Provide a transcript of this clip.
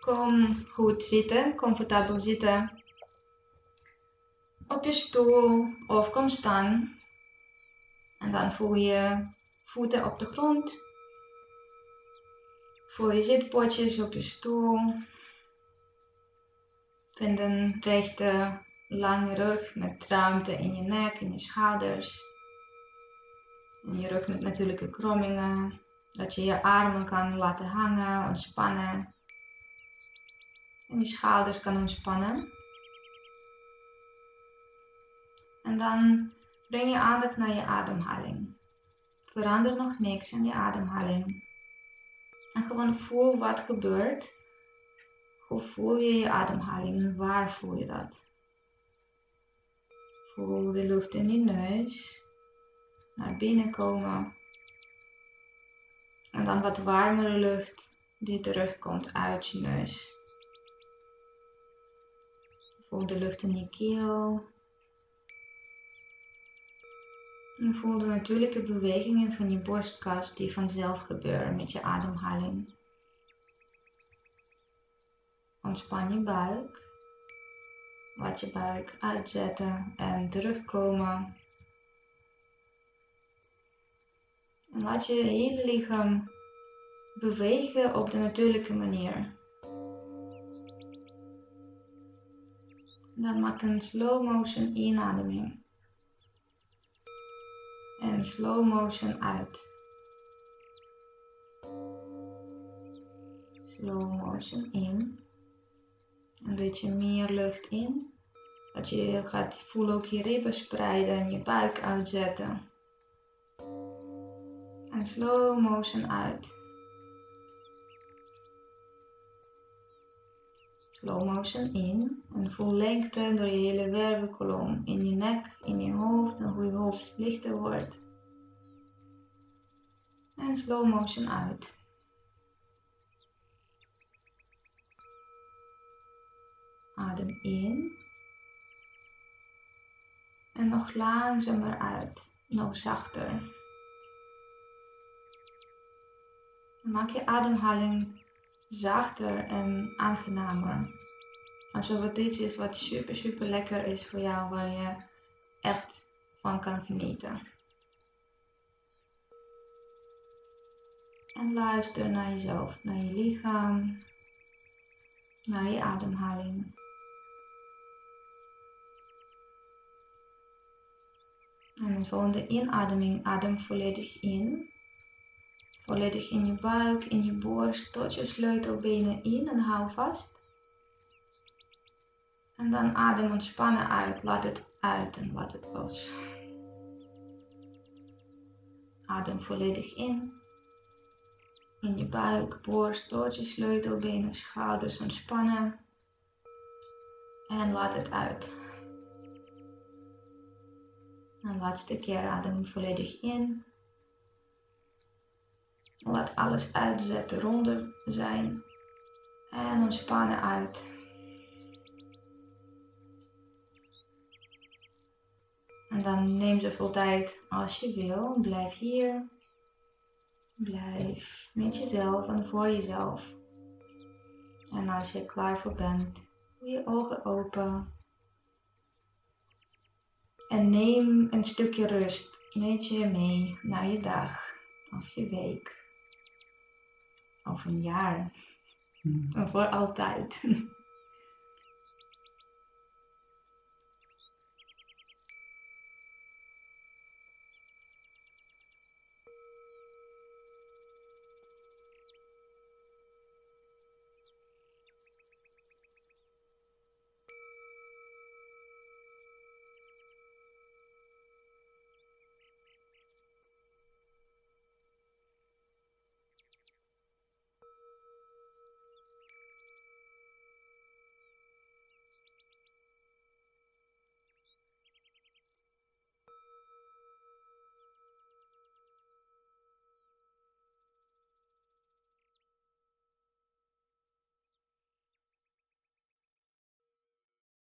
Kom goed zitten, comfortabel zitten. Op je stoel of kom staan. En dan voel je voeten op de grond. Voel je zitpotjes op je stoel. Vind een rechte, lange rug met ruimte in je nek, in je schouders. En je rug met natuurlijke krommingen. Dat je je armen kan laten hangen, ontspannen. En je schouders kan ontspannen. En dan breng je aandacht naar je ademhaling. Verander nog niks in je ademhaling. En gewoon voel wat gebeurt. Hoe voel je je ademhaling en waar voel je dat? Voel de lucht in je neus naar binnen komen. En dan wat warmere lucht die terugkomt uit je neus. Voel de lucht in je keel. En voel de natuurlijke bewegingen van je borstkas die vanzelf gebeuren met je ademhaling. Ontspan je buik. Laat je buik uitzetten en terugkomen. En laat je hele lichaam bewegen op de natuurlijke manier. Dan maak een slow motion inademing. En slow motion uit. Slow motion in. Een beetje meer lucht in. Dat je gaat voelen ook je ribben spreiden en je buik uitzetten. En slow motion uit. Slow motion in en voel lengte door je hele wervelkolom in je nek, in je hoofd en hoe je hoofd lichter wordt. En slow motion uit. Adem in. En nog langzamer uit, nog zachter. Maak je ademhaling zachter en aangenamer. Alsof het iets is wat super, super lekker is voor jou, waar je echt van kan genieten. En luister naar jezelf, naar je lichaam, naar je ademhaling. En de volgende inademing adem volledig in. Volledig in je buik, in je borst, tot je sleutelbenen in en hou vast. En dan adem ontspannen uit. Laat het uit en laat het los. Adem volledig in. In je buik, borst, tot je sleutelbenen, schouders ontspannen. En laat het uit. En laatste keer adem volledig in. Laat alles uitzetten, ronder zijn. En ontspannen uit. En dan neem zoveel tijd als je wil. Blijf hier. Blijf met jezelf en voor jezelf. En als je klaar voor bent, doe je ogen open. En neem een stukje rust met je mee naar je dag of je week of een jaar. Mm. Voor altijd.